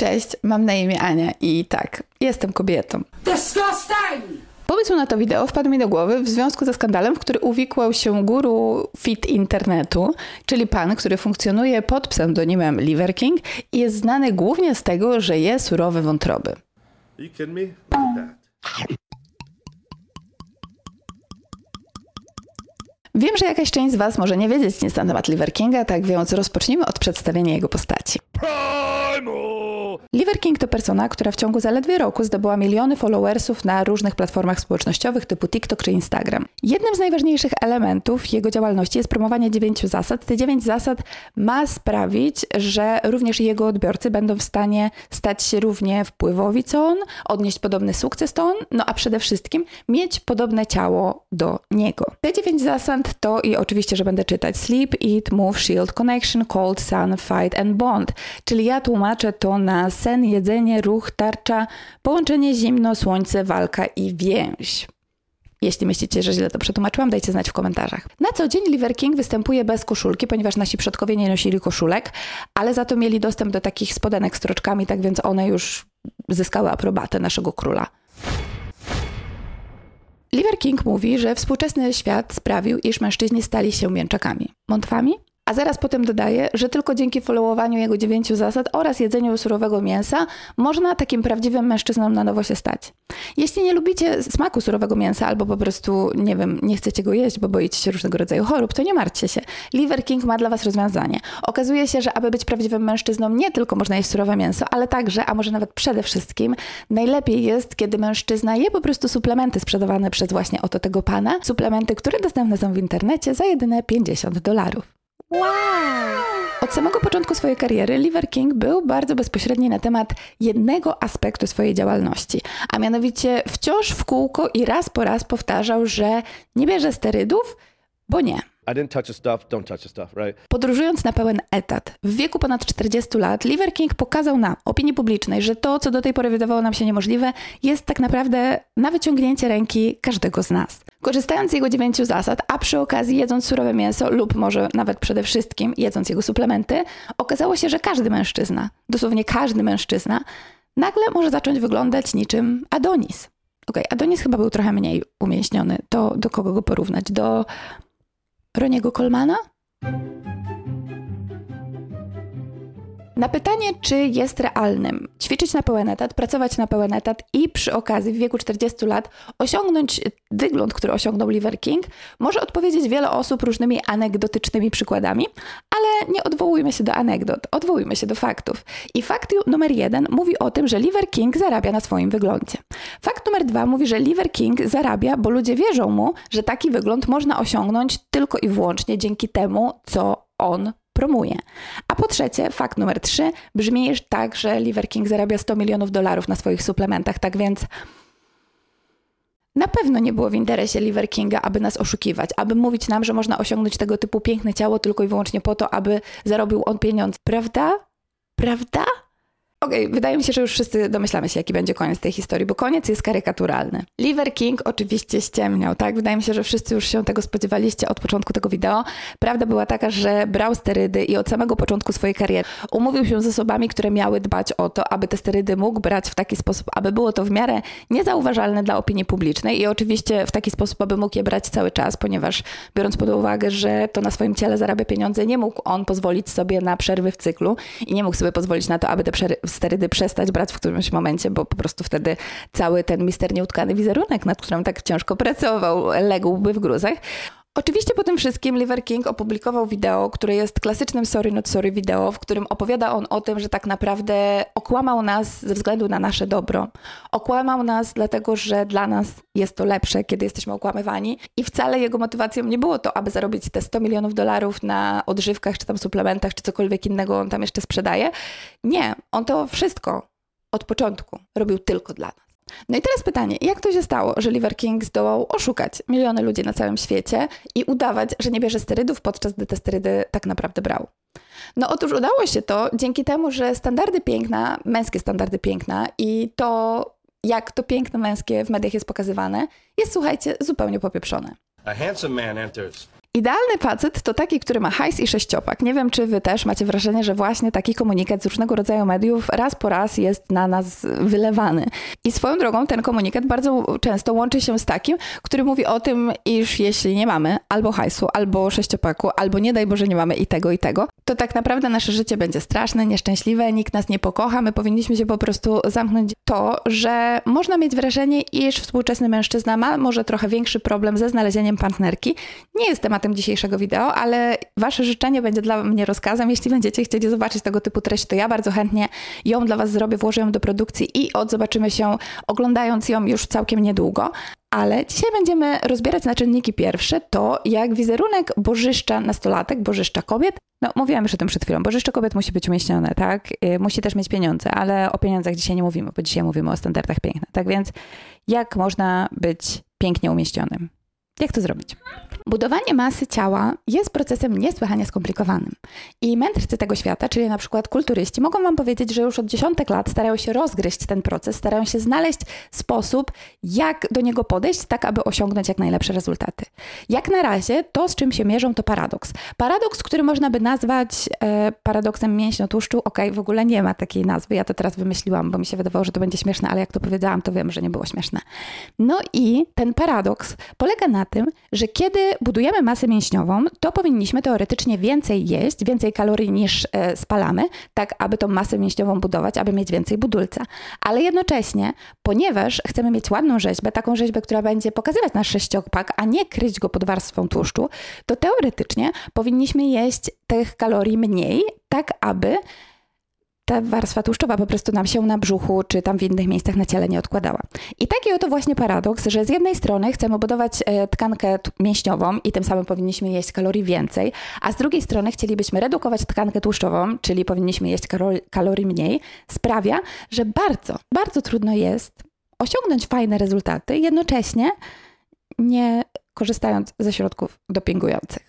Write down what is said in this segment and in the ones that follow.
Cześć, mam na imię Ania i tak, jestem kobietą. Disgusting! Pomysł na to wideo wpadł mi do głowy w związku ze skandalem, w który uwikłał się guru fit internetu, czyli pan, który funkcjonuje pod pseudonimem Liver King i jest znany głównie z tego, że je surowe wątroby. You kidding me? Wiem, że jakaś część z Was może nie wiedzieć nic na temat Liver Kinga, tak więc rozpocznijmy od przedstawienia jego postaci. Liver King to persona, która w ciągu zaledwie roku zdobyła miliony followersów na różnych platformach społecznościowych typu TikTok czy Instagram. Jednym z najważniejszych elementów jego działalności jest promowanie dziewięciu zasad. Te dziewięć zasad ma sprawić, że również jego odbiorcy będą w stanie stać się równie wpływowi co on, odnieść podobny sukces to on, no a przede wszystkim mieć podobne ciało do niego. Te dziewięć zasad to i oczywiście, że będę czytać Sleep, Eat, Move, Shield, Connection, Cold, Sun, Fight and Bond. Czyli ja tłumaczę to na sen, jedzenie, ruch, tarcza, połączenie zimno, słońce, walka i więź. Jeśli myślicie, że źle to przetłumaczyłam, dajcie znać w komentarzach. Na co dzień Liver King występuje bez koszulki, ponieważ nasi przodkowie nie nosili koszulek, ale za to mieli dostęp do takich spodenek z troczkami, tak więc one już zyskały aprobatę naszego króla. Liver King mówi, że współczesny świat sprawił, iż mężczyźni stali się mięczakami. Mątwami? A zaraz potem dodaje, że tylko dzięki followowaniu jego dziewięciu zasad oraz jedzeniu surowego mięsa można takim prawdziwym mężczyzną na nowo się stać. Jeśli nie lubicie smaku surowego mięsa albo po prostu, nie wiem, nie chcecie go jeść, bo boicie się różnego rodzaju chorób, to nie martwcie się. Liver King ma dla Was rozwiązanie. Okazuje się, że aby być prawdziwym mężczyzną, nie tylko można jeść surowe mięso, ale także, a może nawet przede wszystkim, najlepiej jest, kiedy mężczyzna je po prostu suplementy sprzedawane przez właśnie oto tego pana. Suplementy, które dostępne są w internecie za jedyne 50 dolarów. Od samego początku swojej kariery Liver King był bardzo bezpośredni na temat jednego aspektu swojej działalności, a mianowicie wciąż w kółko i raz po raz powtarzał, że nie bierze sterydów, bo nie. I didn't touch the stuff, don't touch the stuff, right? Podróżując na pełen etat, w wieku ponad 40 lat, Liver King pokazał nam, opinii publicznej, że to, co do tej pory wydawało nam się niemożliwe, jest tak naprawdę na wyciągnięcie ręki każdego z nas. Korzystając z jego dziewięciu zasad, a przy okazji jedząc surowe mięso lub może nawet przede wszystkim jedząc jego suplementy, okazało się, że każdy mężczyzna, dosłownie każdy mężczyzna, nagle może zacząć wyglądać niczym Adonis. Okej, okay, Adonis chyba był trochę mniej umięśniony. To do kogo go porównać? Do Roniego Colmana? Na pytanie, czy jest realnym ćwiczyć na pełen etat, pracować na pełen etat i przy okazji w wieku 40 lat osiągnąć wygląd, który osiągnął Liver King, może odpowiedzieć wiele osób różnymi anegdotycznymi przykładami, ale nie odwołujmy się do anegdot, odwołujmy się do faktów. I fakt numer jeden mówi o tym, że Liver King zarabia na swoim wyglądzie. Fakt numer dwa mówi, że Liver King zarabia, bo ludzie wierzą mu, że taki wygląd można osiągnąć tylko i wyłącznie dzięki temu, co on promuje. A po trzecie, fakt numer trzy brzmi tak, że Liver King zarabia 100 milionów dolarów na swoich suplementach, tak więc na pewno nie było w interesie Liver Kinga, aby nas oszukiwać, aby mówić nam, że można osiągnąć tego typu piękne ciało tylko i wyłącznie po to, aby zarobił on pieniądze. Prawda? Prawda? Okej, okay, wydaje mi się, że już wszyscy domyślamy się, jaki będzie koniec tej historii, bo koniec jest karykaturalny. Liver King oczywiście ściemniał, tak? Wydaje mi się, że wszyscy już się tego spodziewaliście od początku tego wideo. Prawda była taka, że brał sterydy i od samego początku swojej kariery umówił się z osobami, które miały dbać o to, aby te sterydy mógł brać w taki sposób, aby było to w miarę niezauważalne dla opinii publicznej i oczywiście w taki sposób, aby mógł je brać cały czas, ponieważ biorąc pod uwagę, że to na swoim ciele zarabia pieniądze, nie mógł on pozwolić sobie na przerwy w cyklu i nie mógł sobie pozwolić na to, aby te przerwy sterydy przestać brać w którymś momencie, bo po prostu wtedy cały ten mister nieutkany wizerunek, nad którym tak ciężko pracował, ległby w gruzach. Oczywiście po tym wszystkim Liver King opublikował wideo, które jest klasycznym sorry not sorry wideo, w którym opowiada on o tym, że tak naprawdę okłamał nas ze względu na nasze dobro. Okłamał nas dlatego, że dla nas jest to lepsze, kiedy jesteśmy okłamywani i wcale jego motywacją nie było to, aby zarobić te 100 milionów dolarów na odżywkach, czy tam suplementach, czy cokolwiek innego on tam jeszcze sprzedaje. Nie, on to wszystko od początku robił tylko dla nas. No i teraz pytanie, jak to się stało, że Liver King zdołał oszukać miliony ludzi na całym świecie i udawać, że nie bierze sterydów, podczas gdy te sterydy tak naprawdę brał? No otóż udało się to dzięki temu, że standardy piękna, męskie standardy piękna i to, jak to piękno męskie w mediach jest pokazywane, jest, słuchajcie, zupełnie popieprzone. A handsome man enters. Idealny facet to taki, który ma hajs i sześciopak. Nie wiem, czy wy też macie wrażenie, że właśnie taki komunikat z różnego rodzaju mediów raz po raz jest na nas wylewany. I swoją drogą ten komunikat bardzo często łączy się z takim, który mówi o tym, iż jeśli nie mamy albo hajsu, albo sześciopaku, albo nie daj Boże nie mamy i tego, i tego, to tak naprawdę nasze życie będzie straszne, nieszczęśliwe, nikt nas nie pokocha, my powinniśmy się po prostu zamknąć to, że można mieć wrażenie, iż współczesny mężczyzna ma może trochę większy problem ze znalezieniem partnerki. Nie jest tematem dzisiejszego wideo, ale wasze życzenie będzie dla mnie rozkazem. Jeśli będziecie chcieli zobaczyć tego typu treść, to ja bardzo chętnie ją dla was zrobię, włożę ją do produkcji i od zobaczymy się oglądając ją już całkiem niedługo. Ale dzisiaj będziemy rozbierać na czynniki pierwsze to, jak wizerunek bożyszcza nastolatek, bożyszcza kobiet, no mówiłam już o tym przed chwilą, bożyszcze kobiet musi być umieśnione, tak? Y, musi też mieć pieniądze, ale o pieniądzach dzisiaj nie mówimy, bo dzisiaj mówimy o standardach piękna. Tak więc jak można być pięknie umieścionym? Jak to zrobić? Budowanie masy ciała jest procesem niesłychanie skomplikowanym. I mędrcy tego świata, czyli na przykład kulturyści, mogą Wam powiedzieć, że już od dziesiątek lat starają się rozgryźć ten proces, starają się znaleźć sposób, jak do niego podejść, tak aby osiągnąć jak najlepsze rezultaty. Jak na razie to, z czym się mierzą, to paradoks. Paradoks, który można by nazwać e, paradoksem mięśniotłuszczu, ok, w ogóle nie ma takiej nazwy, ja to teraz wymyśliłam, bo mi się wydawało, że to będzie śmieszne, ale jak to powiedziałam, to wiem, że nie było śmieszne. No i ten paradoks polega na tym, że kiedy budujemy masę mięśniową, to powinniśmy teoretycznie więcej jeść, więcej kalorii niż e, spalamy, tak aby tą masę mięśniową budować, aby mieć więcej budulca. Ale jednocześnie, ponieważ chcemy mieć ładną rzeźbę, taką rzeźbę, która będzie pokazywać nasz sześciopak, a nie kryć go pod warstwą tłuszczu, to teoretycznie powinniśmy jeść tych kalorii mniej, tak aby ta warstwa tłuszczowa po prostu nam się na brzuchu czy tam w innych miejscach na ciele nie odkładała. I taki oto właśnie paradoks, że z jednej strony chcemy budować e, tkankę mięśniową i tym samym powinniśmy jeść kalorii więcej, a z drugiej strony chcielibyśmy redukować tkankę tłuszczową, czyli powinniśmy jeść kalorii mniej, sprawia, że bardzo, bardzo trudno jest osiągnąć fajne rezultaty, jednocześnie nie korzystając ze środków dopingujących.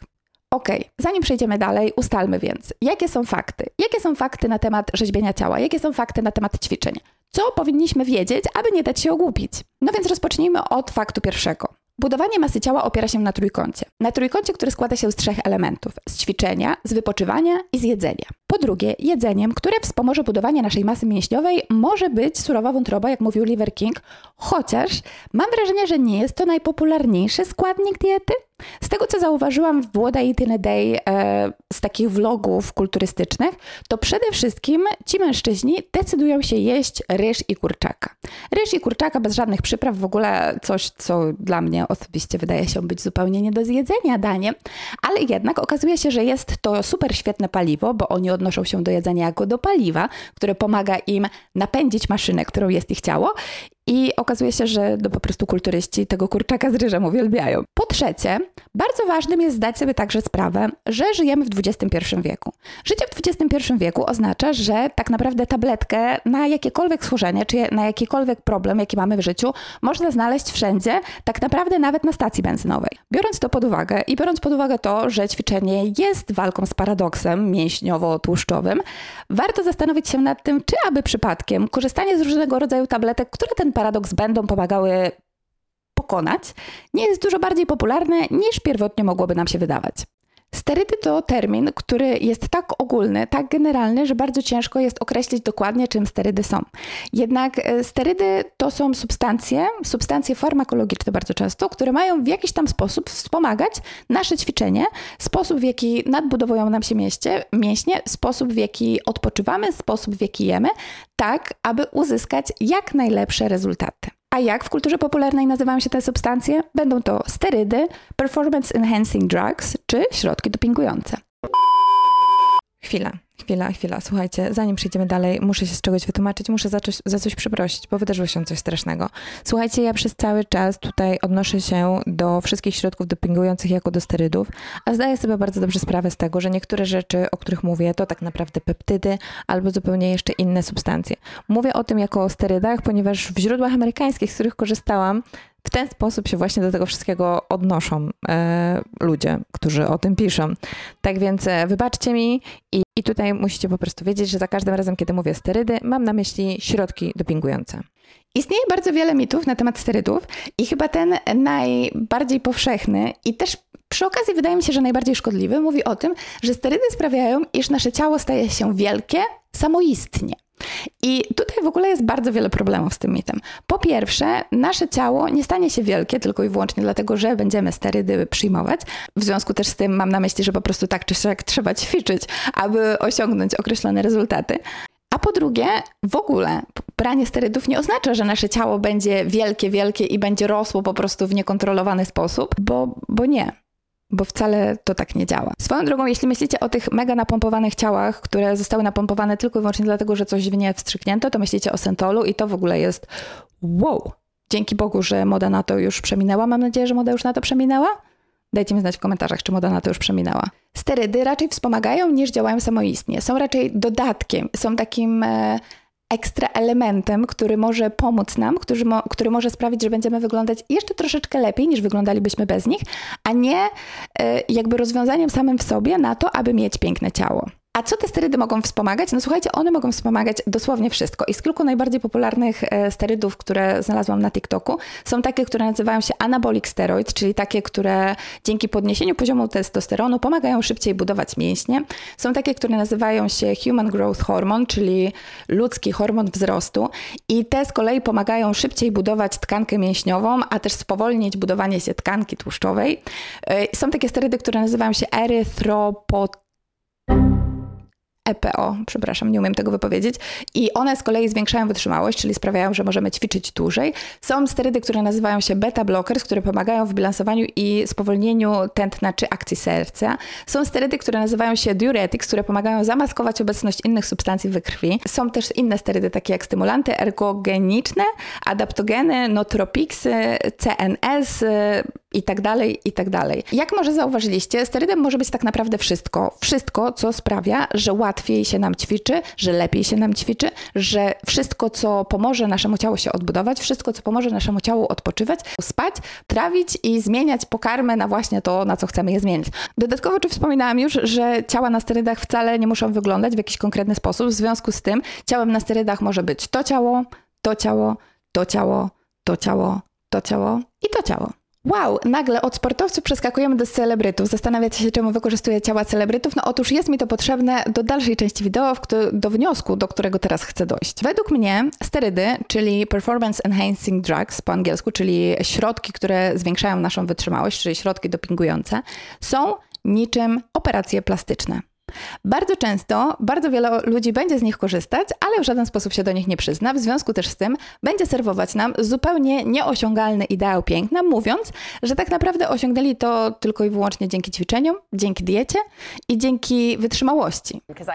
Okay. zanim przejdziemy dalej, ustalmy więc, jakie są fakty? Jakie są fakty na temat rzeźbienia ciała? Jakie są fakty na temat ćwiczeń? Co powinniśmy wiedzieć, aby nie dać się ogłupić? No więc rozpocznijmy od faktu pierwszego. Budowanie masy ciała opiera się na trójkącie. Na trójkącie, który składa się z trzech elementów: z ćwiczenia, z wypoczywania i z jedzenia. Po drugie, jedzeniem, które wspomoże budowanie naszej masy mięśniowej, może być surowa wątroba, jak mówił Liver King, chociaż mam wrażenie, że nie jest to najpopularniejszy składnik diety. Z tego, co zauważyłam w Włoda a Day e, z takich vlogów kulturystycznych, to przede wszystkim ci mężczyźni decydują się jeść ryż i kurczaka. Ryż i kurczaka bez żadnych przypraw, w ogóle coś, co dla mnie osobiście wydaje się być zupełnie nie do zjedzenia daniem, ale jednak okazuje się, że jest to super świetne paliwo, bo oni odnoszą się do jedzenia jako do paliwa, które pomaga im napędzić maszynę, którą jest ich ciało i okazuje się, że no po prostu kulturyści tego kurczaka z ryżem uwielbiają. Po trzecie, bardzo ważnym jest zdać sobie także sprawę, że żyjemy w XXI wieku. Życie w XXI wieku oznacza, że tak naprawdę tabletkę na jakiekolwiek schorzenie, czy na jakikolwiek problem, jaki mamy w życiu, można znaleźć wszędzie, tak naprawdę nawet na stacji benzynowej. Biorąc to pod uwagę i biorąc pod uwagę to, że ćwiczenie jest walką z paradoksem mięśniowo-tłuszczowym, warto zastanowić się nad tym, czy aby przypadkiem korzystanie z różnego rodzaju tabletek, które ten paradoks będą pomagały pokonać, nie jest dużo bardziej popularne niż pierwotnie mogłoby nam się wydawać. Sterydy to termin, który jest tak ogólny, tak generalny, że bardzo ciężko jest określić dokładnie, czym sterydy są. Jednak e, sterydy to są substancje, substancje farmakologiczne bardzo często, które mają w jakiś tam sposób wspomagać nasze ćwiczenie, sposób w jaki nadbudowują nam się mieście, mięśnie, sposób w jaki odpoczywamy, sposób w jaki jemy, tak aby uzyskać jak najlepsze rezultaty. A jak w kulturze popularnej nazywają się te substancje? Będą to sterydy, performance enhancing drugs czy środki dopingujące. Chwila, chwila, chwila. Słuchajcie, zanim przejdziemy dalej, muszę się z czegoś wytłumaczyć, muszę za coś, za coś przeprosić, bo wydarzyło się coś strasznego. Słuchajcie, ja przez cały czas tutaj odnoszę się do wszystkich środków dopingujących jako do sterydów, a zdaję sobie bardzo dobrze sprawę z tego, że niektóre rzeczy, o których mówię, to tak naprawdę peptydy albo zupełnie jeszcze inne substancje. Mówię o tym jako o sterydach, ponieważ w źródłach amerykańskich, z których korzystałam, w ten sposób się właśnie do tego wszystkiego odnoszą e, ludzie, którzy o tym piszą. Tak więc e, wybaczcie mi i, i tutaj musicie po prostu wiedzieć, że za każdym razem, kiedy mówię sterydy, mam na myśli środki dopingujące. Istnieje bardzo wiele mitów na temat sterydów i chyba ten najbardziej powszechny i też przy okazji wydaje mi się, że najbardziej szkodliwy, mówi o tym, że sterydy sprawiają, iż nasze ciało staje się wielkie, samoistnie. I tutaj w ogóle jest bardzo wiele problemów z tym mitem. Po pierwsze, nasze ciało nie stanie się wielkie tylko i wyłącznie dlatego, że będziemy sterydy przyjmować. W związku też z tym mam na myśli, że po prostu tak czy siak trzeba ćwiczyć, aby osiągnąć określone rezultaty. A po drugie, w ogóle branie sterydów nie oznacza, że nasze ciało będzie wielkie, wielkie i będzie rosło po prostu w niekontrolowany sposób, bo, bo nie bo wcale to tak nie działa. Swoją drogą, jeśli myślicie o tych mega napompowanych ciałach, które zostały napompowane tylko i wyłącznie dlatego, że coś w nie wstrzyknięto, to myślicie o Sentolu i to w ogóle jest wow. Dzięki Bogu, że moda na to już przeminęła. Mam nadzieję, że moda już na to przeminęła. Dajcie mi znać w komentarzach, czy moda na to już przeminęła. Sterydy raczej wspomagają niż działają samoistnie. Są raczej dodatkiem, są takim e, ekstra elementem, który może pomóc nam, który, mo który może sprawić, że będziemy wyglądać jeszcze troszeczkę lepiej niż wyglądalibyśmy bez nich, a nie e, jakby rozwiązaniem samym w sobie na to, aby mieć piękne ciało. A co te sterydy mogą wspomagać? No słuchajcie, one mogą wspomagać dosłownie wszystko. I z kilku najbardziej popularnych e, sterydów, które znalazłam na TikToku, są takie, które nazywają się anabolic steroid, czyli takie, które dzięki podniesieniu poziomu testosteronu pomagają szybciej budować mięśnie. Są takie, które nazywają się human growth hormone, czyli ludzki hormon wzrostu. I te z kolei pomagają szybciej budować tkankę mięśniową, a też spowolnić budowanie się tkanki tłuszczowej. E, są takie sterydy, które nazywają się erythropoietyny EPO, przepraszam, nie umiem tego wypowiedzieć. I one z kolei zwiększają wytrzymałość, czyli sprawiają, że możemy ćwiczyć dłużej. Są sterydy, które nazywają się beta blockers, które pomagają w bilansowaniu i spowolnieniu tętna czy akcji serca. Są sterydy, które nazywają się diuretics, które pomagają zamaskować obecność innych substancji we krwi. Są też inne sterydy, takie jak stymulanty ergogeniczne, adaptogeny, notropiksy, CNS, i tak dalej, i tak dalej. Jak może zauważyliście, sterydem może być tak naprawdę wszystko. Wszystko, co sprawia, że łatwiej się nam ćwiczy, że lepiej się nam ćwiczy, że wszystko, co pomoże naszemu ciału się odbudować, wszystko, co pomoże naszemu ciału odpoczywać, spać, trawić i zmieniać pokarmy na właśnie to, na co chcemy je zmienić. Dodatkowo, czy wspominałam już, że ciała na sterydach wcale nie muszą wyglądać w jakiś konkretny sposób. W związku z tym ciałem na sterydach może być to ciało, to ciało, to ciało, to ciało, to ciało i to ciało. Wow, nagle od sportowców przeskakujemy do celebrytów. Zastanawiacie się, czemu wykorzystuję ciała celebrytów? No otóż jest mi to potrzebne do dalszej części wideo, do wniosku, do którego teraz chcę dojść. Według mnie sterydy, czyli performance enhancing drugs po angielsku, czyli środki, które zwiększają naszą wytrzymałość, czyli środki dopingujące, są niczym operacje plastyczne. Bardzo często bardzo wiele ludzi będzie z nich korzystać, ale w żaden sposób się do nich nie przyzna. W związku też z tym będzie serwować nam zupełnie nieosiągalny ideał piękna, mówiąc, że tak naprawdę osiągnęli to tylko i wyłącznie dzięki ćwiczeniom, dzięki diecie i dzięki wytrzymałości. Because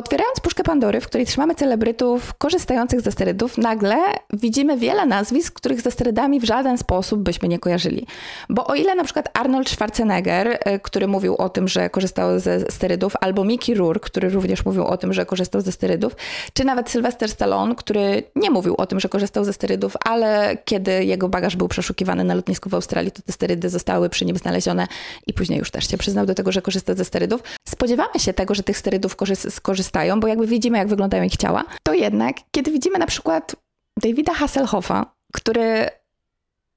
Otwierając puszkę Pandory, w której trzymamy celebrytów korzystających ze sterydów, nagle widzimy wiele nazwisk, których ze sterydami w żaden sposób byśmy nie kojarzyli. Bo o ile na przykład Arnold Schwarzenegger, e, który mówił o tym, że korzystał ze sterydów, albo Mickey Rourke, który również mówił o tym, że korzystał ze sterydów, czy nawet Sylvester Stallone, który nie mówił o tym, że korzystał ze sterydów, ale kiedy jego bagaż był przeszukiwany na lotnisku w Australii, to te sterydy zostały przy nim znalezione i później już też się przyznał do tego, że korzysta ze sterydów. Spodziewamy się tego, że tych sterydów korzysta korzystają, bo jakby widzimy, jak wyglądają ich ciała, to jednak, kiedy widzimy na przykład Davida Hasselhoffa, który,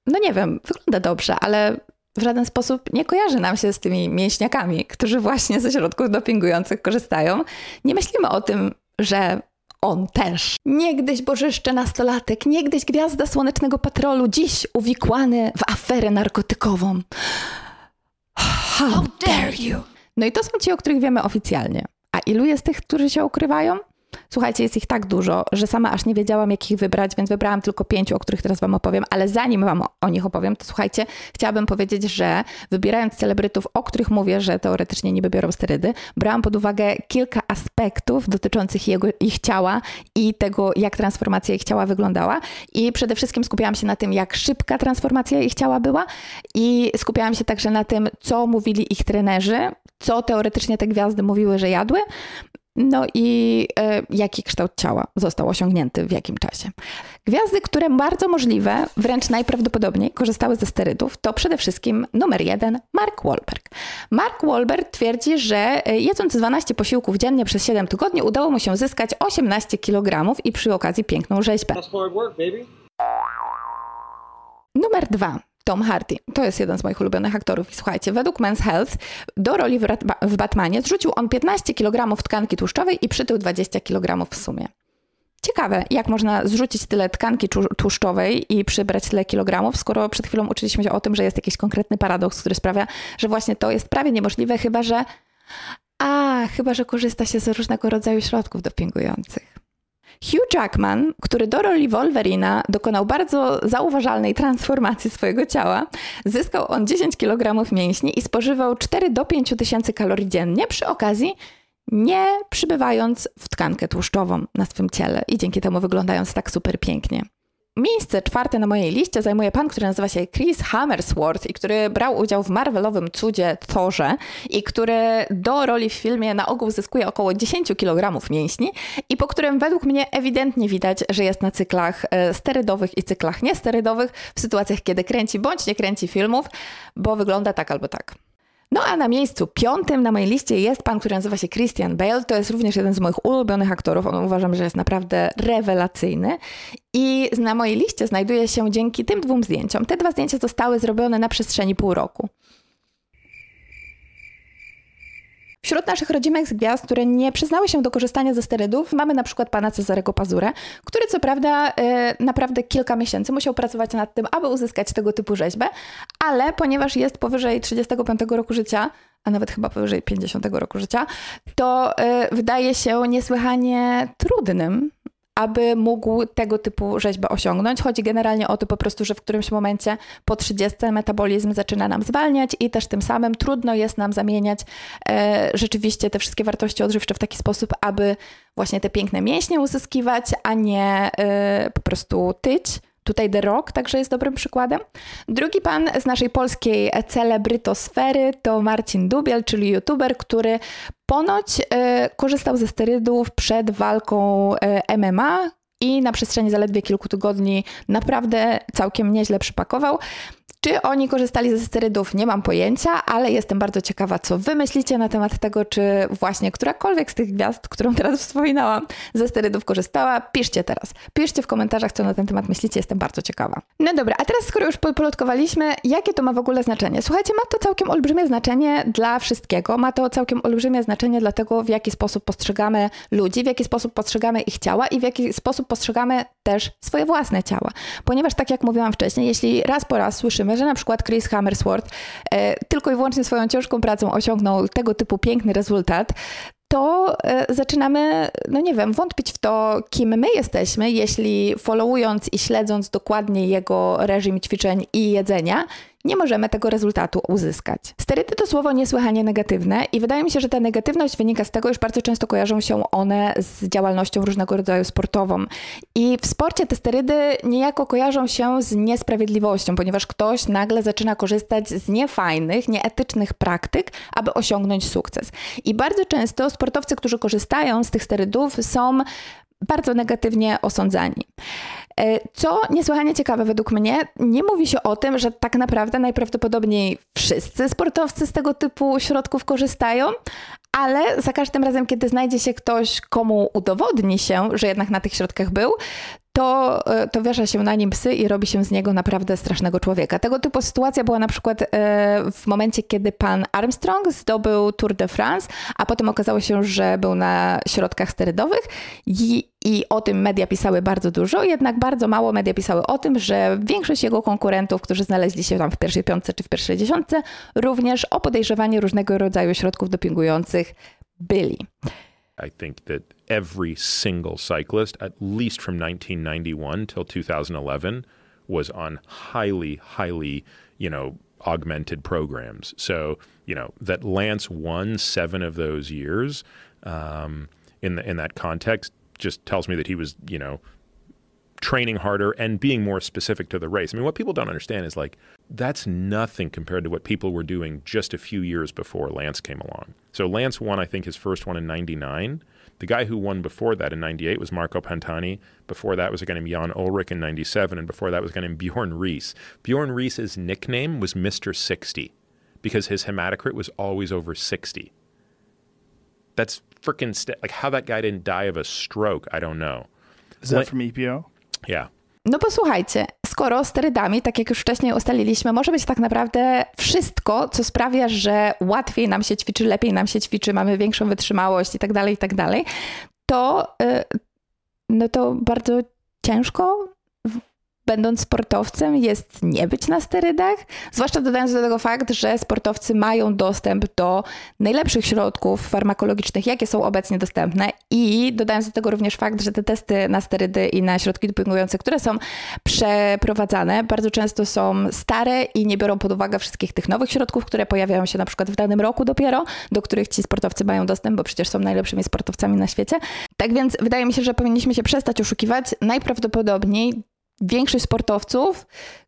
no nie wiem, wygląda dobrze, ale w żaden sposób nie kojarzy nam się z tymi mięśniakami, którzy właśnie ze środków dopingujących korzystają, nie myślimy o tym, że on też. Niegdyś bożyszcze nastolatek, niegdyś gwiazda słonecznego patrolu, dziś uwikłany w aferę narkotykową. How dare you! No i to są ci, o których wiemy oficjalnie. A ilu jest tych, którzy się ukrywają? Słuchajcie, jest ich tak dużo, że sama aż nie wiedziałam, jak ich wybrać, więc wybrałam tylko pięciu, o których teraz Wam opowiem. Ale zanim Wam o nich opowiem, to słuchajcie, chciałabym powiedzieć, że wybierając celebrytów, o których mówię, że teoretycznie nie biorą sterydy, brałam pod uwagę kilka aspektów dotyczących jego, ich ciała i tego, jak transformacja ich ciała wyglądała. I przede wszystkim skupiałam się na tym, jak szybka transformacja ich ciała była, i skupiałam się także na tym, co mówili ich trenerzy, co teoretycznie te gwiazdy mówiły, że jadły, no i e, jaki kształt ciała został osiągnięty w jakim czasie. Gwiazdy, które bardzo możliwe, wręcz najprawdopodobniej korzystały ze sterydów, to przede wszystkim numer jeden Mark Wahlberg. Mark Wahlberg twierdzi, że e, jedząc 12 posiłków dziennie przez 7 tygodni udało mu się zyskać 18 kg i przy okazji piękną rzeźbę. Numer dwa. Tom Hardy. To jest jeden z moich ulubionych aktorów. I słuchajcie, według Men's Health do roli w, w Batmanie zrzucił on 15 kg tkanki tłuszczowej i przytył 20 kg w sumie. Ciekawe, jak można zrzucić tyle tkanki tłuszczowej i przybrać tyle kilogramów, skoro przed chwilą uczyliśmy się o tym, że jest jakiś konkretny paradoks, który sprawia, że właśnie to jest prawie niemożliwe, chyba że. A, chyba że korzysta się z różnego rodzaju środków dopingujących. Hugh Jackman, który do roli Wolverina dokonał bardzo zauważalnej transformacji swojego ciała, zyskał on 10 kg mięśni i spożywał 4 do 5 tysięcy kalorii dziennie przy okazji nie przybywając w tkankę tłuszczową na swym ciele i dzięki temu wyglądając tak super pięknie. Miejsce czwarte na mojej liście zajmuje pan, który nazywa się Chris Hammersworth i który brał udział w Marvelowym cudzie Thorze i który do roli w filmie na ogół zyskuje około 10 kg mięśni i po którym według mnie ewidentnie widać, że jest na cyklach e, sterydowych i cyklach niesterydowych w sytuacjach, kiedy kręci bądź nie kręci filmów, bo wygląda tak albo tak. No a na miejscu piątym na mojej liście jest pan, który nazywa się Christian Bale. To jest również jeden z moich ulubionych aktorów. On uważam, że jest naprawdę rewelacyjny. I na mojej liście znajduje się dzięki tym dwóm zdjęciom. Te dwa zdjęcia zostały zrobione na przestrzeni pół roku. Wśród naszych rodzimych gwiazd, które nie przyznały się do korzystania ze sterydów, mamy na przykład pana Cezarego Pazurę, który co prawda e, naprawdę kilka miesięcy musiał pracować nad tym, aby uzyskać tego typu rzeźbę, ale ponieważ jest powyżej 35 roku życia, a nawet chyba powyżej 50 roku życia, to e, wydaje się niesłychanie trudnym aby mógł tego typu rzeźbę osiągnąć. Chodzi generalnie o to po prostu, że w którymś momencie po 30 metabolizm zaczyna nam zwalniać i też tym samym trudno jest nam zamieniać e, rzeczywiście te wszystkie wartości odżywcze w taki sposób, aby właśnie te piękne mięśnie uzyskiwać, a nie e, po prostu tyć. Tutaj The Rock także jest dobrym przykładem. Drugi pan z naszej polskiej celebrytosfery to Marcin Dubiel, czyli youtuber, który ponoć e, korzystał ze sterydów przed walką e, MMA i na przestrzeni zaledwie kilku tygodni naprawdę całkiem nieźle przypakował. Czy oni korzystali ze sterydów? Nie mam pojęcia, ale jestem bardzo ciekawa, co wy myślicie na temat tego, czy właśnie którakolwiek z tych gwiazd, którą teraz wspominałam, ze sterydów korzystała. Piszcie teraz. Piszcie w komentarzach, co na ten temat myślicie, jestem bardzo ciekawa. No dobra, a teraz skoro już polotkowaliśmy, jakie to ma w ogóle znaczenie? Słuchajcie, ma to całkiem olbrzymie znaczenie dla wszystkiego. Ma to całkiem olbrzymie znaczenie dla tego, w jaki sposób postrzegamy ludzi, w jaki sposób postrzegamy ich ciała i w jaki sposób postrzegamy też swoje własne ciała. Ponieważ tak jak mówiłam wcześniej, jeśli raz po raz słyszymy, że na przykład Chris Hammersworth e, tylko i wyłącznie swoją ciężką pracą osiągnął tego typu piękny rezultat, to e, zaczynamy, no nie wiem, wątpić w to, kim my jesteśmy, jeśli followując i śledząc dokładnie jego reżim ćwiczeń i jedzenia, nie możemy tego rezultatu uzyskać. Sterydy to słowo niesłychanie negatywne i wydaje mi się, że ta negatywność wynika z tego, iż bardzo często kojarzą się one z działalnością różnego rodzaju sportową. I w sporcie te sterydy niejako kojarzą się z niesprawiedliwością, ponieważ ktoś nagle zaczyna korzystać z niefajnych, nieetycznych praktyk, aby osiągnąć sukces. I bardzo często sportowcy, którzy korzystają z tych sterydów, są bardzo negatywnie osądzani. E, co niesłychanie ciekawe według mnie, nie mówi się o tym, że tak naprawdę najprawdopodobniej wszyscy sportowcy z tego typu środków korzystają, ale za każdym razem, kiedy znajdzie się ktoś, komu udowodni się, że jednak na tych środkach był, to, e, to wiesza się na nim psy i robi się z niego naprawdę strasznego człowieka. Tego typu sytuacja była na przykład e, w momencie, kiedy pan Armstrong zdobył Tour de France, a potem okazało się, że był na środkach sterydowych i, i o tym media pisały bardzo dużo, jednak bardzo mało media pisały o tym, że większość jego konkurentów, którzy znaleźli się tam w pierwszej piątce czy w pierwszej dziesiątce, również o podejrzewanie różnego rodzaju środków dopingujących byli. I think that every single cyclist, at least from 1991 till 2011, was on highly, highly, you know, augmented programs. So, you know, that Lance won seven of those years um, in the, in that context just tells me that he was, you know, training harder and being more specific to the race. I mean, what people don't understand is like that's nothing compared to what people were doing just a few years before Lance came along. So Lance won, I think, his first one in '99. The guy who won before that in '98 was Marco Pantani. Before that was a guy named Jan Ulrich in '97, and before that was a guy named Bjorn Rees. Bjorn Rees's nickname was Mister 60 because his hematocrit was always over 60. That's freaking st- like how that guy didn't die of a stroke. I don't know. Is that from EPO? Yeah. No bo słuchajcie, skoro sterydami, tak jak już wcześniej ustaliliśmy, może być tak naprawdę wszystko, co sprawia, że łatwiej nam się ćwiczy, lepiej nam się ćwiczy, mamy większą wytrzymałość i tak dalej, i tak dalej, to, y, no to bardzo ciężko będąc sportowcem, jest nie być na sterydach. Zwłaszcza dodając do tego fakt, że sportowcy mają dostęp do najlepszych środków farmakologicznych, jakie są obecnie dostępne. I dodając do tego również fakt, że te testy na sterydy i na środki dopingujące, które są przeprowadzane, bardzo często są stare i nie biorą pod uwagę wszystkich tych nowych środków, które pojawiają się na przykład w danym roku dopiero, do których ci sportowcy mają dostęp, bo przecież są najlepszymi sportowcami na świecie. Tak więc wydaje mi się, że powinniśmy się przestać oszukiwać. Najprawdopodobniej większość sportowców,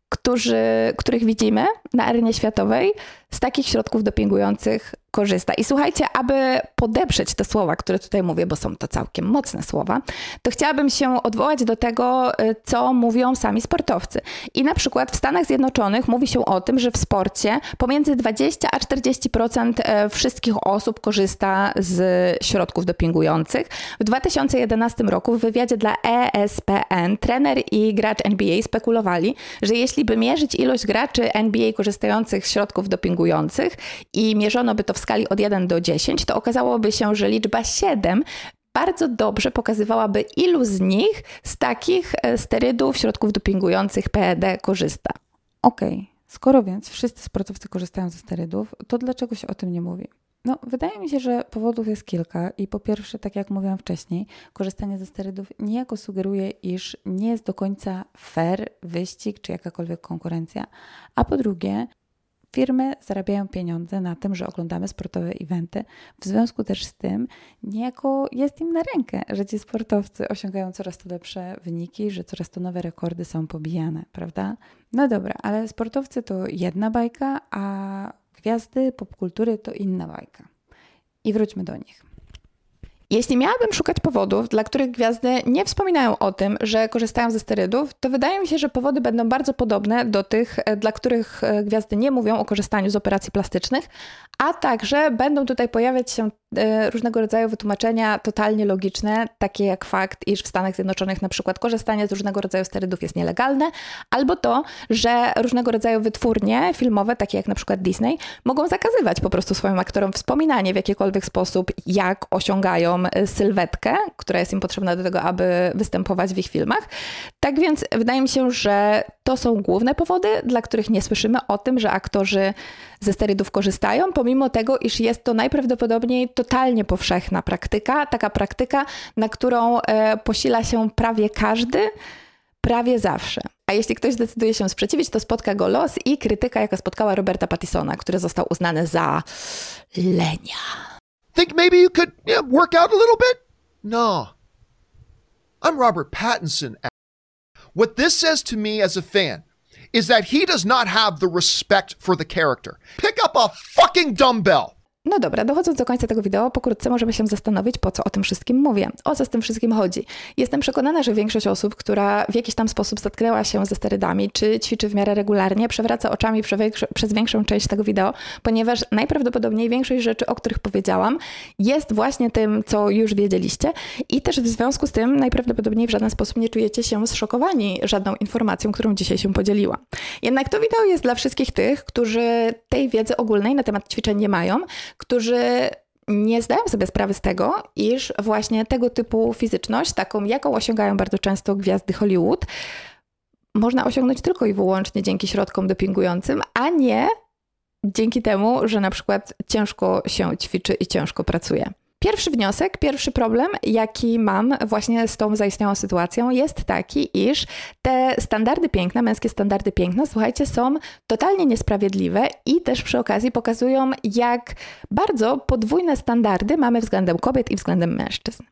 którzy, których widzimy na arenie światowej, z takich środków dopingujących korzysta. I słuchajcie, aby podeprzeć te słowa, które tutaj mówię, bo są to całkiem mocne słowa, to chciałabym się odwołać do tego, y, co mówią sami sportowcy. I na przykład w Stanach Zjednoczonych mówi się o tym, że w sporcie pomiędzy 20 a 40% e, wszystkich osób korzysta z środków dopingujących. W 2011 roku w wywiadzie dla ESPN trener i gracz NBA spekulowali, że jeśli by mierzyć ilość graczy NBA korzystających z środków dopingujących i mierzono by to w skali od 1 do 10, to okazałoby się, że liczba 7 bardzo dobrze pokazywałaby, ilu z nich z takich e, sterydów, środków dopingujących PED korzysta. Okej, okay. skoro więc wszyscy sportowcy korzystają ze sterydów, to dlaczego się o tym nie mówi? No, wydaje mi się, że powodów jest kilka i po pierwsze, tak jak mówiłam wcześniej, korzystanie ze sterydów niejako sugeruje, iż nie jest do końca fair wyścig czy jakakolwiek konkurencja, a po drugie, Firmy zarabiają pieniądze na tym, że oglądamy sportowe eventy. W związku też z tym niejako jest im na rękę, że ci sportowcy osiągają coraz to lepsze wyniki, że coraz to nowe rekordy są pobijane, prawda? No dobra, ale sportowcy to jedna bajka, a gwiazdy popkultury to inna bajka. I wróćmy do nich. Jeśli miałabym szukać powodów, dla których gwiazdy nie wspominają o tym, że korzystają ze sterydów, to wydaje mi się, że powody będą bardzo podobne do tych, e, dla których e, gwiazdy nie mówią o korzystaniu z operacji plastycznych, a także będą tutaj pojawiać się różnego rodzaju wytłumaczenia totalnie logiczne, takie jak fakt, iż w Stanach Zjednoczonych na przykład korzystanie z różnego rodzaju sterydów jest nielegalne, albo to, że różnego rodzaju wytwórnie filmowe, takie jak na przykład Disney, mogą zakazywać po prostu swoim aktorom wspominanie w jakikolwiek sposób, jak osiągają sylwetkę, która jest im potrzebna do tego, aby występować w ich filmach. Tak więc wydaje mi się, że to są główne powody, dla których nie słyszymy o tym, że aktorzy ze sterydów korzystają, pomimo tego, iż jest to najprawdopodobniej totalnie powszechna praktyka, taka praktyka, na którą e, posila się prawie każdy, prawie zawsze. A jeśli ktoś zdecyduje się sprzeciwić, to spotka go los i krytyka, jaka spotkała Roberta Pattisona, który został uznany za lenia. Think maybe you could know, work out a little bit? No. I'm Robert Pattinson. What this says to me as a fan is that he does not have the respect for the character. Pick up a fucking dumbbell. No dobra, dochodząc do końca tego wideo, pokrótce możemy się zastanowić, po co o tym wszystkim mówię. O co z tym wszystkim chodzi? Jestem przekonana, że większość osób, która w jakiś tam sposób zetknęła się ze sterydami, czy ćwiczy w miarę regularnie, przewraca oczami przez większą część tego wideo, ponieważ najprawdopodobniej większość rzeczy, o których powiedziałam, jest właśnie tym, co już wiedzieliście i też w związku z tym najprawdopodobniej w żaden sposób nie czujecie się zszokowani żadną informacją, którą dzisiaj się podzieliła. Jednak to wideo jest dla wszystkich tych, którzy tej wiedzy ogólnej na temat ćwiczeń nie mają, którzy nie zdają sobie sprawy z tego, iż właśnie tego typu fizyczność, taką jaką osiągają bardzo często gwiazdy Hollywood, można osiągnąć tylko i wyłącznie dzięki środkom dopingującym, a nie dzięki temu, że na przykład ciężko się ćwiczy i ciężko pracuje. Pierwszy wniosek, pierwszy problem, jaki mam właśnie z tą zaistniałą sytuacją, jest taki, iż te standardy piękna, męskie standardy piękna, słuchajcie, są totalnie niesprawiedliwe i też przy okazji pokazują, jak bardzo podwójne standardy mamy względem kobiet i względem mężczyzn.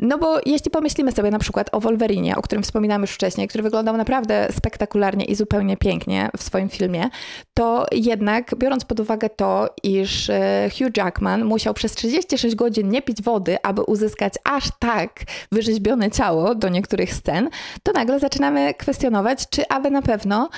No bo jeśli pomyślimy sobie na przykład o Wolverinie, o którym wspominałam już wcześniej, który wyglądał naprawdę spektakularnie i zupełnie pięknie w swoim filmie, to jednak biorąc pod uwagę to, iż e, Hugh Jackman musiał przez 36 godzin nie pić wody, aby uzyskać aż tak wyrzeźbione ciało do niektórych scen, to nagle zaczynamy kwestionować, czy aby na pewno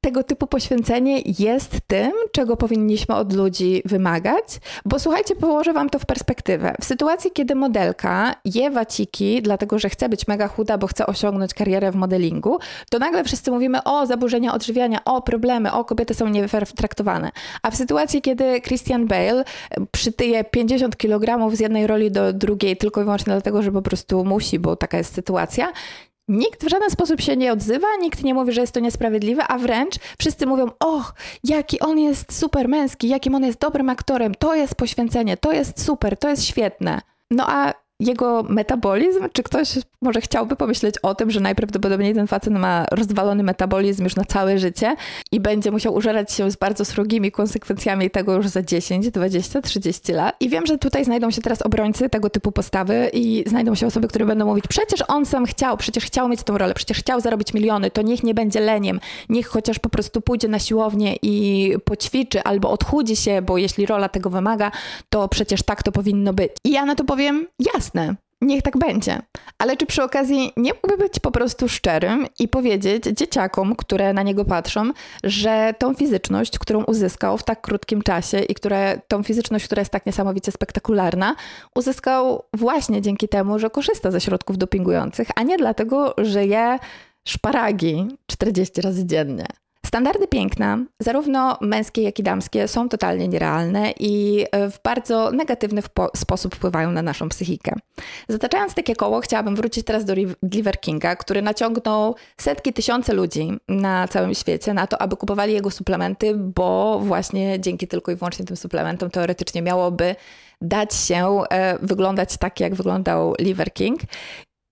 tego typu poświęcenie jest tym, czego powinniśmy od ludzi wymagać, bo słuchajcie, położę wam to w perspektywę. W sytuacji, kiedy modelka je waciki, dlatego że chce być mega chuda, bo chce osiągnąć karierę w modelingu, to nagle wszyscy mówimy o zaburzenia odżywiania, o problemy, o kobiety są niefair traktowane. A w sytuacji, kiedy Christian Bale przytyje 50 kg z jednej roli do drugiej tylko i wyłącznie dlatego, że po prostu musi, bo taka jest sytuacja, Nikt w żaden sposób się nie odzywa, nikt nie mówi, że jest to niesprawiedliwe, a wręcz wszyscy mówią: Och, jaki on jest super męski, jakim on jest dobrym aktorem, to jest poświęcenie, to jest super, to jest świetne. No a jego metabolizm? Czy ktoś może chciałby pomyśleć o tym, że najprawdopodobniej ten facet ma rozwalony metabolizm już na całe życie i będzie musiał użerać się z bardzo srogimi konsekwencjami tego już za 10, 20, 30 lat? I wiem, że tutaj znajdą się teraz obrońcy tego typu postawy i znajdą się osoby, które będą mówić, przecież on sam chciał, przecież chciał mieć tą rolę, przecież chciał zarobić miliony, to niech nie będzie leniem, niech chociaż po prostu pójdzie na siłownię i poćwiczy albo odchudzi się, bo jeśli rola tego wymaga, to przecież tak to powinno być. I ja na to powiem, jasne, jasne, niech tak będzie. Ale czy przy okazji nie mógłby być po prostu szczerym i powiedzieć dzieciakom, które na niego patrzą, że tą fizyczność, którą uzyskał w tak krótkim czasie i które, tą fizyczność, która jest tak niesamowicie spektakularna, uzyskał właśnie dzięki temu, że korzysta ze środków dopingujących, a nie dlatego, że je szparagi 40 razy dziennie. Standardy piękna, zarówno męskie, jak i damskie, są totalnie nierealne i e, w bardzo negatywny sposób wpływają na naszą psychikę. Zataczając takie koło, chciałabym wrócić teraz do Liver Kinga, który naciągnął setki, tysiące ludzi na całym świecie na to, aby kupowali jego suplementy, bo właśnie dzięki tylko i wyłącznie tym suplementom teoretycznie miałoby dać się e, wyglądać tak, jak wyglądał Liver King.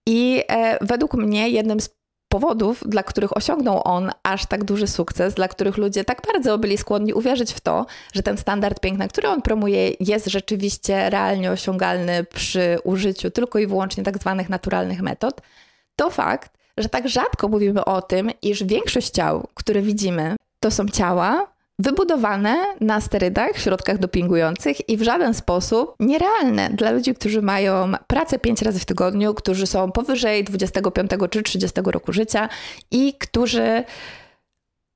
I e, według mnie jednym z powodów, dla których osiągnął on aż tak duży sukces, dla których ludzie tak bardzo byli skłonni uwierzyć w to, że ten standard piękna, który on promuje, jest rzeczywiście realnie osiągalny przy użyciu tylko i wyłącznie tak zwanych naturalnych metod, to fakt, że tak rzadko mówimy o tym, iż większość ciał, które widzimy, to są ciała, wybudowane na sterydach, środkach dopingujących i w żaden sposób nierealne dla ludzi, którzy mają pracę 5 razy w tygodniu, którzy są powyżej 25 czy 30 roku życia i którzy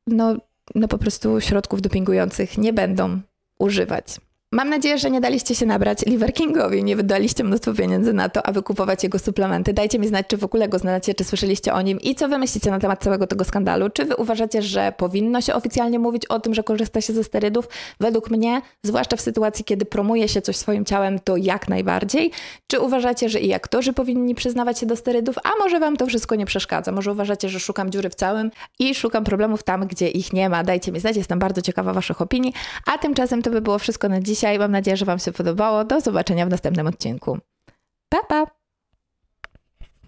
no, no po prostu środków dopingujących nie będą używać. Mam nadzieję, że nie daliście się nabrać Liver Kingowi, nie wydaliście mnóstwo pieniędzy na to, aby kupować jego suplementy. Dajcie mi znać, czy w ogóle go znacie, czy słyszeliście o nim i co wy myślicie na temat całego tego skandalu. Czy wy uważacie, że powinno się oficjalnie mówić o tym, że korzysta się ze sterydów? Według mnie, zwłaszcza w sytuacji, kiedy promuje się coś swoim ciałem, to jak najbardziej. Czy uważacie, że i aktorzy powinni przyznawać się do sterydów, a może wam to wszystko nie przeszkadza? Może uważacie, że szukam dziury w całym i szukam problemów tam, gdzie ich nie ma? Dajcie mi znać, jestem bardzo ciekawa waszych opinii. A tymczasem to by było wszystko na dziś dzisiaj. Mam nadzieję, że Wam się podobało. Do zobaczenia w następnym odcinku. Pa, pa!